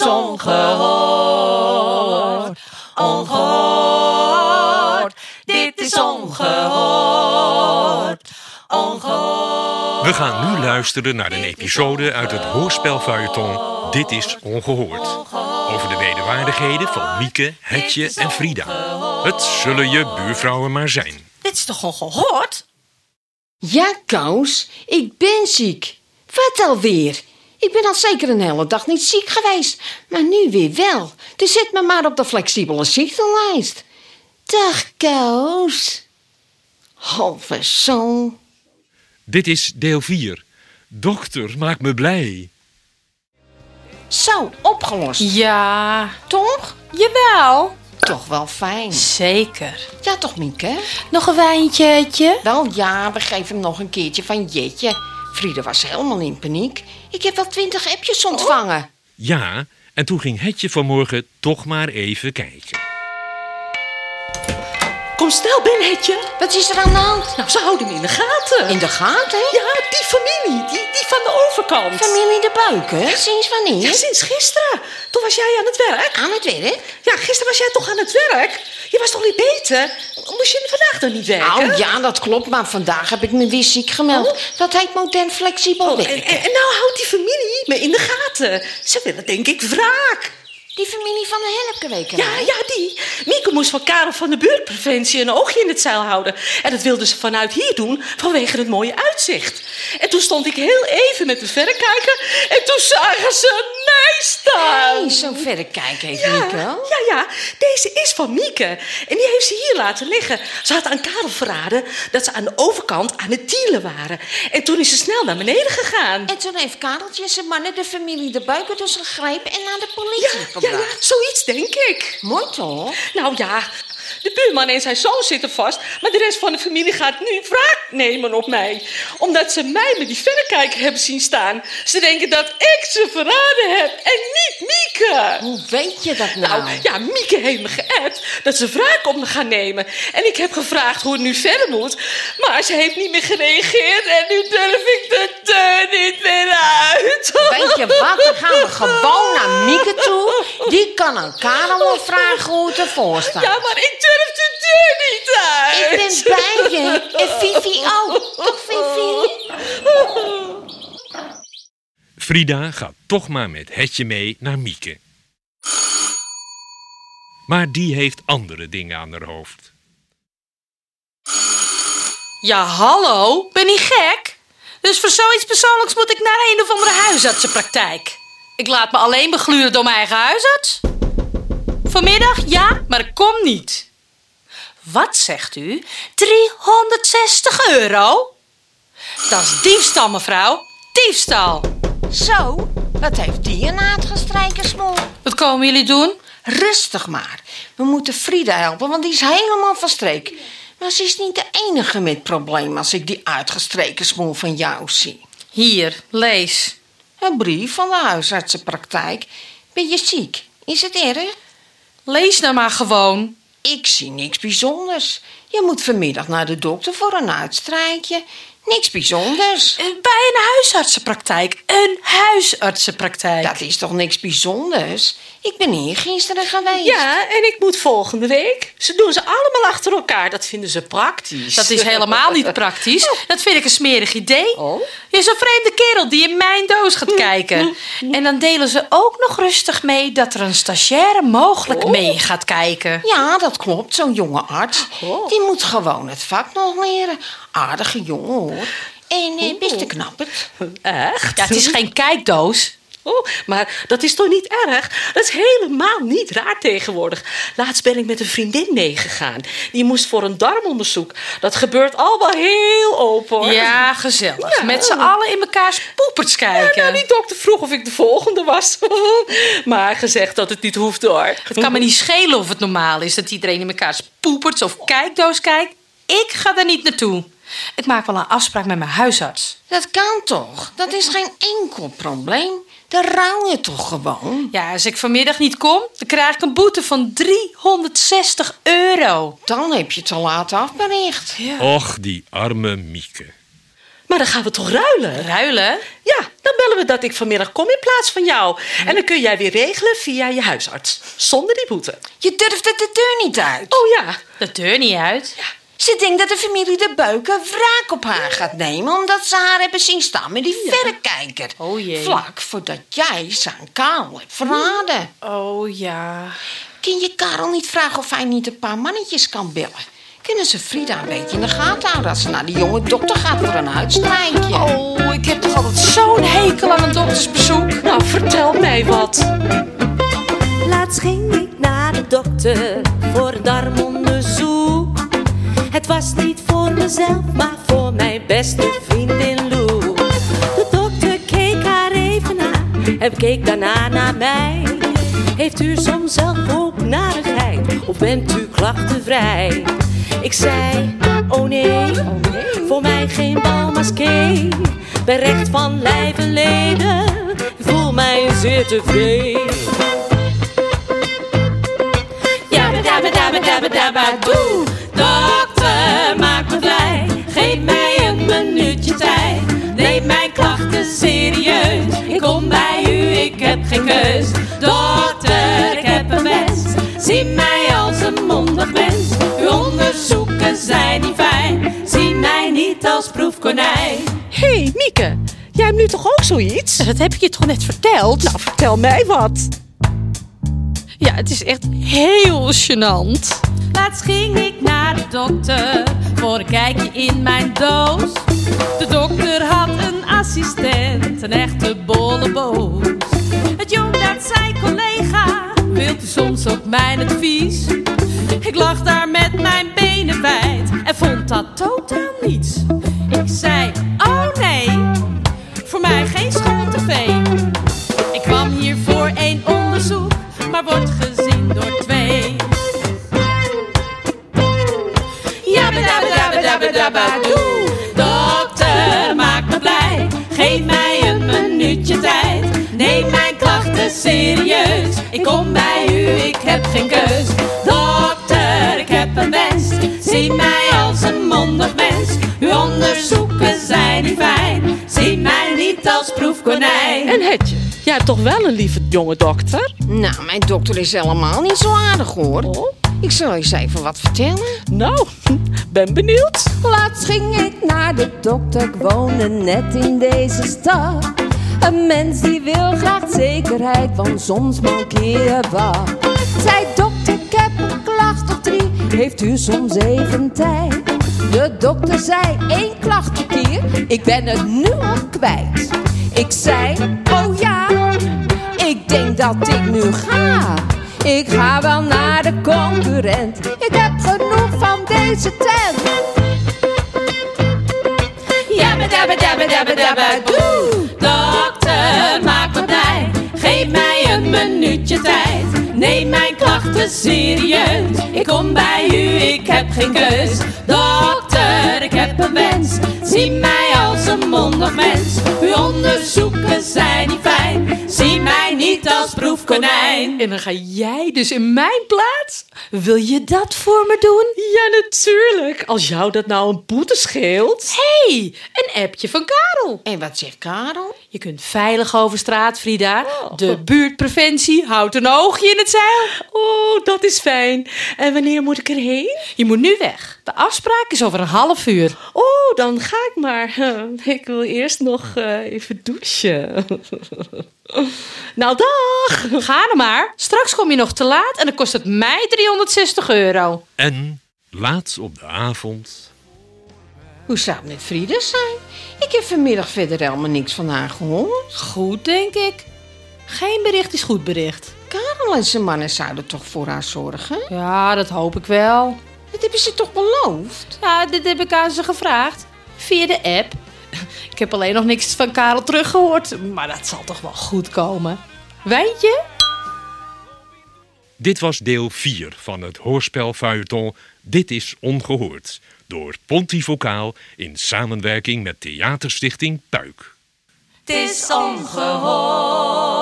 is ongehoord. Ongehoord. Dit is ongehoord. Ongehoord. We gaan nu luisteren naar een episode uit het hoorspelfeuilleton Dit is Ongehoord. Over de wederwaardigheden van Mieke, Hetje en Frida. Het zullen je buurvrouwen maar zijn. Dit is toch ongehoord? Ja, Kous, ik ben ziek. Wat alweer? Ik ben al zeker een hele dag niet ziek geweest, maar nu weer wel. Dus zet me maar op de flexibele ziektelijst. Dag, Kous. Halve zo. Dit is deel 4. Dokter, maak me blij. Zo, opgelost. Ja, Toch? jawel. Toch wel fijn. Zeker. Ja, toch, Mieke? Nog een wijntje? Wel ja, we geven hem nog een keertje van Jetje. Frieda was helemaal in paniek. Ik heb wel twintig appjes ontvangen. Ja, en toen ging Hetje vanmorgen toch maar even kijken. Kom snel binnen, Hetje. Wat is er aan de hand? Nou, ze houden hem in de gaten. In de gaten? Ja, die familie. Die, die van de overkant. Familie de Buiken? Sinds wanneer? Ja, sinds gisteren. Toen was jij aan het werk. Aan het werk? Ja, gisteren was jij toch aan het werk? Je was toch niet beter? Moest je vandaag dan niet werken? Oh ja, dat klopt, maar vandaag heb ik me weer ziek gemeld. Dat heet modern flexibel Oh, en, werken. en, en nou houdt die familie me in de gaten. Ze willen denk ik wraak. Die familie van de Helpkewekerij? Ja, ja, die. Mieke moest van Karel van de buurtpreventie een oogje in het zeil houden. En dat wilden ze vanuit hier doen, vanwege het mooie uitzicht. En toen stond ik heel even met de verrekijker en toen zagen ze mij staan. Hey, zo'n verrekijker heeft Ja, Mieke. ja, ja, deze is van Mieke. En die heeft ze hier laten liggen. Ze had aan Karel verraden dat ze aan de overkant aan het dealen waren. En toen is ze snel naar beneden gegaan. En toen heeft Kareltje zijn mannen de familie de Buiken dus gegrepen en naar de Ja, politie ja, gebracht. ja, zoiets denk ik. Mooi toch? Nou ja, de buurman en zijn zoon zitten vast, maar de rest van de familie gaat nu wraak nemen op mij. Omdat ze mij met die verrekijker hebben zien staan. Ze denken dat ik ze verraden heb en niet Mieke. Hoe weet je dat nou? Nou, ja, Mieke heeft me geappt dat ze wraak op me gaan nemen. En ik heb gevraagd hoe het nu verder moet. Maar ze heeft niet meer gereageerd en nu durf ik de deur niet meer uit. Weet je wat, dan gaan we gewoon naar Mieke toe. Die kan Karel wel vragen hoe het ervoor staat. Ja, maar ik durf de deur niet uit. Ik ben bij je. En Vivi ook. Toch, Vivi? Frida gaat toch maar met Hetje mee naar Mieke. Maar die heeft andere dingen aan haar hoofd. Ja, hallo. Ben niet gek? Dus voor zoiets persoonlijks moet ik naar een of andere huisartsenpraktijk. Ik laat me alleen begluren door mijn eigen huisarts. Vanmiddag ja, maar ik kom niet. Wat zegt u? 360 euro? Dat is diefstal, mevrouw. Diefstal. Zo, wat heeft die een uitgestrijkersmol? Wat komen jullie doen? Rustig maar. We moeten Frida helpen, want die is helemaal van streek. Maar ze is niet de enige met probleem als ik die uitgestreken smoel van jou zie. Hier, lees. Een brief van de huisartsenpraktijk. Ben je ziek? Is het erg? Lees nou maar gewoon. Ik zie niks bijzonders. Je moet vanmiddag naar de dokter voor een uitstrijkje. Niks bijzonders. Eh, Bij een huisartsenpraktijk. Een huisartsenpraktijk. Dat is toch niks bijzonders? Ik ben hier gisteren geweest. Ja, en ik moet volgende week. Ze doen ze allemaal achter elkaar. Dat vinden ze praktisch. Dat is helemaal niet praktisch. Dat vind ik een smerig idee. Oh. Je is een vreemde kerel die in mijn doos gaat kijken. En dan delen ze ook nog rustig mee dat er een stagiaire mogelijk Oh. mee gaat kijken. Ja, dat klopt. Zo'n jonge arts. Oh. Die moet gewoon het vak nog leren. Aardige jongen hoor. En eh, best te knapperd. Echt? Ja, het is geen kijkdoos. Oh, maar dat is toch niet erg? Dat is helemaal niet raar tegenwoordig. Laatst ben ik met een vriendin meegegaan. Die moest voor een darmonderzoek. Dat gebeurt allemaal heel open hoor. Ja, gezellig. Ja. Met z'n allen in mekaars poepers Ja, kijken. nou, die dokter vroeg of ik de volgende was. maar gezegd dat het niet hoeft hoor. Het kan me niet schelen of het normaal is dat iedereen in mekaars poepers of kijkdoos kijkt. Ik ga er niet naartoe. Ik maak wel een afspraak met mijn huisarts. Dat kan toch? Dat is geen enkel probleem. Dan rouw je toch gewoon? Ja, als ik vanmiddag niet kom, dan krijg ik een boete van 360 euro. Dan heb je te laat afbericht. Och, die arme Mieke. Maar dan gaan we toch ruilen? Ruilen? Ja, dan bellen we dat ik vanmiddag kom in plaats van jou. En dan kun jij weer regelen via je huisarts. Zonder die boete. Je durft het de deur niet uit. Oh ja. De deur niet uit. Ze denkt dat de familie de Beuken wraak op haar gaat nemen... omdat ze haar hebben zien staan met die verrekijker. Oh jee. Vlak voordat jij ze aan Karel hebt verraden. Oh ja. Kun je Karel niet vragen of hij niet een paar mannetjes kan bellen? Kunnen ze Frida een beetje in de gaten houden... als ze naar die jonge dokter gaat voor een uitstrijkje? Oh, ik heb toch altijd zo'n hekel aan een doktersbezoek. Nou, vertel mij wat. Laatst ging ik naar de dokter voor een darmonderzoek. Het was niet voor mezelf, maar voor mijn beste vriendin Lou. De dokter keek haar even aan en keek daarna naar mij. Heeft u soms zelf ook narigheid of bent u klachtenvrij? Ik zei, oh nee, voor mij geen balmaskee. Ben recht van lijf en leden, voel mij zeer tevreden. Dabba dabba doe. Ik heb geen keus. Dokter, ik heb een wens. Zie mij als een mondig mens. Uw onderzoeken zijn niet fijn. Zie mij niet als proefkonijn. Hé, hey, Mieke. Jij hebt nu toch ook zoiets? Dat heb ik je toch net verteld? Nou, vertel mij wat. Ja, het is echt heel gênant. Laatst ging ik naar de dokter voor een kijkje in mijn doos. De dokter had een assistent, een echte bolleboos. Mijn advies? Ik lag daar met mijn benen wijd en vond dat totaal niets. Ik zei, oh nee, voor mij geen school-tv. Ik kwam hier voor één onderzoek, maar word gezien een wens. Zie mij als een mondig mens. Uw onderzoeken zijn niet fijn. Zie mij niet als proefkonijn. En Hetje, jij hebt toch wel een lieve jonge dokter? Nou, mijn dokter is helemaal niet zo aardig, hoor. Oh. Ik zal eens even wat vertellen. Nou, ben benieuwd. Laatst ging ik naar de dokter, ik woonde net in deze stad. Een mens die wil graag zekerheid, want soms mankeer wat. Zei heeft u soms even tijd? De dokter zei, één klacht per keer, ik ben het nu al kwijt. Ik zei, oh ja, ik denk dat ik nu ga. Ik ga wel naar de concurrent. Ik heb genoeg van deze tent. Jabba dabba. Dokter, maak me blij. Geef mij een minuutje tijd. Neem mijn klachten serieus. Ik kom bij u, ik heb geen keus. Dokter, ik heb een wens. Zie mij als een mondig mens. Uw onderzoeken zijn niet fijn. Zie mij niet als proefkonijn. En dan ga jij dus in mijn plaats? Wil je dat voor me doen? Ja, natuurlijk. Als jou dat nou een boete scheelt. hey, een appje van Karel. En wat zegt Karel? Je kunt veilig over straat, Frida. De buurtpreventie houdt een oogje in het zeil. Oh, dat is fijn. En wanneer moet ik erheen? Je moet nu weg. De afspraak is over een half uur. Oh, dan ga ik maar. Ik wil eerst nog eh, even douchen. nou, dag. Ga er maar. Straks kom je nog te laat en dan kost het mij 360 euro. En laat op de avond. Hoe zou het met Frida zijn? Ik heb vanmiddag verder helemaal niks van haar gehoord. Goed, denk ik. Geen bericht is goed bericht. Karel en zijn mannen zouden toch voor haar zorgen? Ja, dat hoop ik wel. Dat hebben ze toch beloofd? Ja, dit heb ik aan ze gevraagd. Via de app. Ik heb alleen nog niks van Karel teruggehoord. Maar dat zal toch wel goed komen. Weet je? Dit was deel 4 van het hoorspel feuilleton Dit is Ongehoord. Door Pontivocaal in samenwerking met Theaterstichting Puik. Het is ongehoord.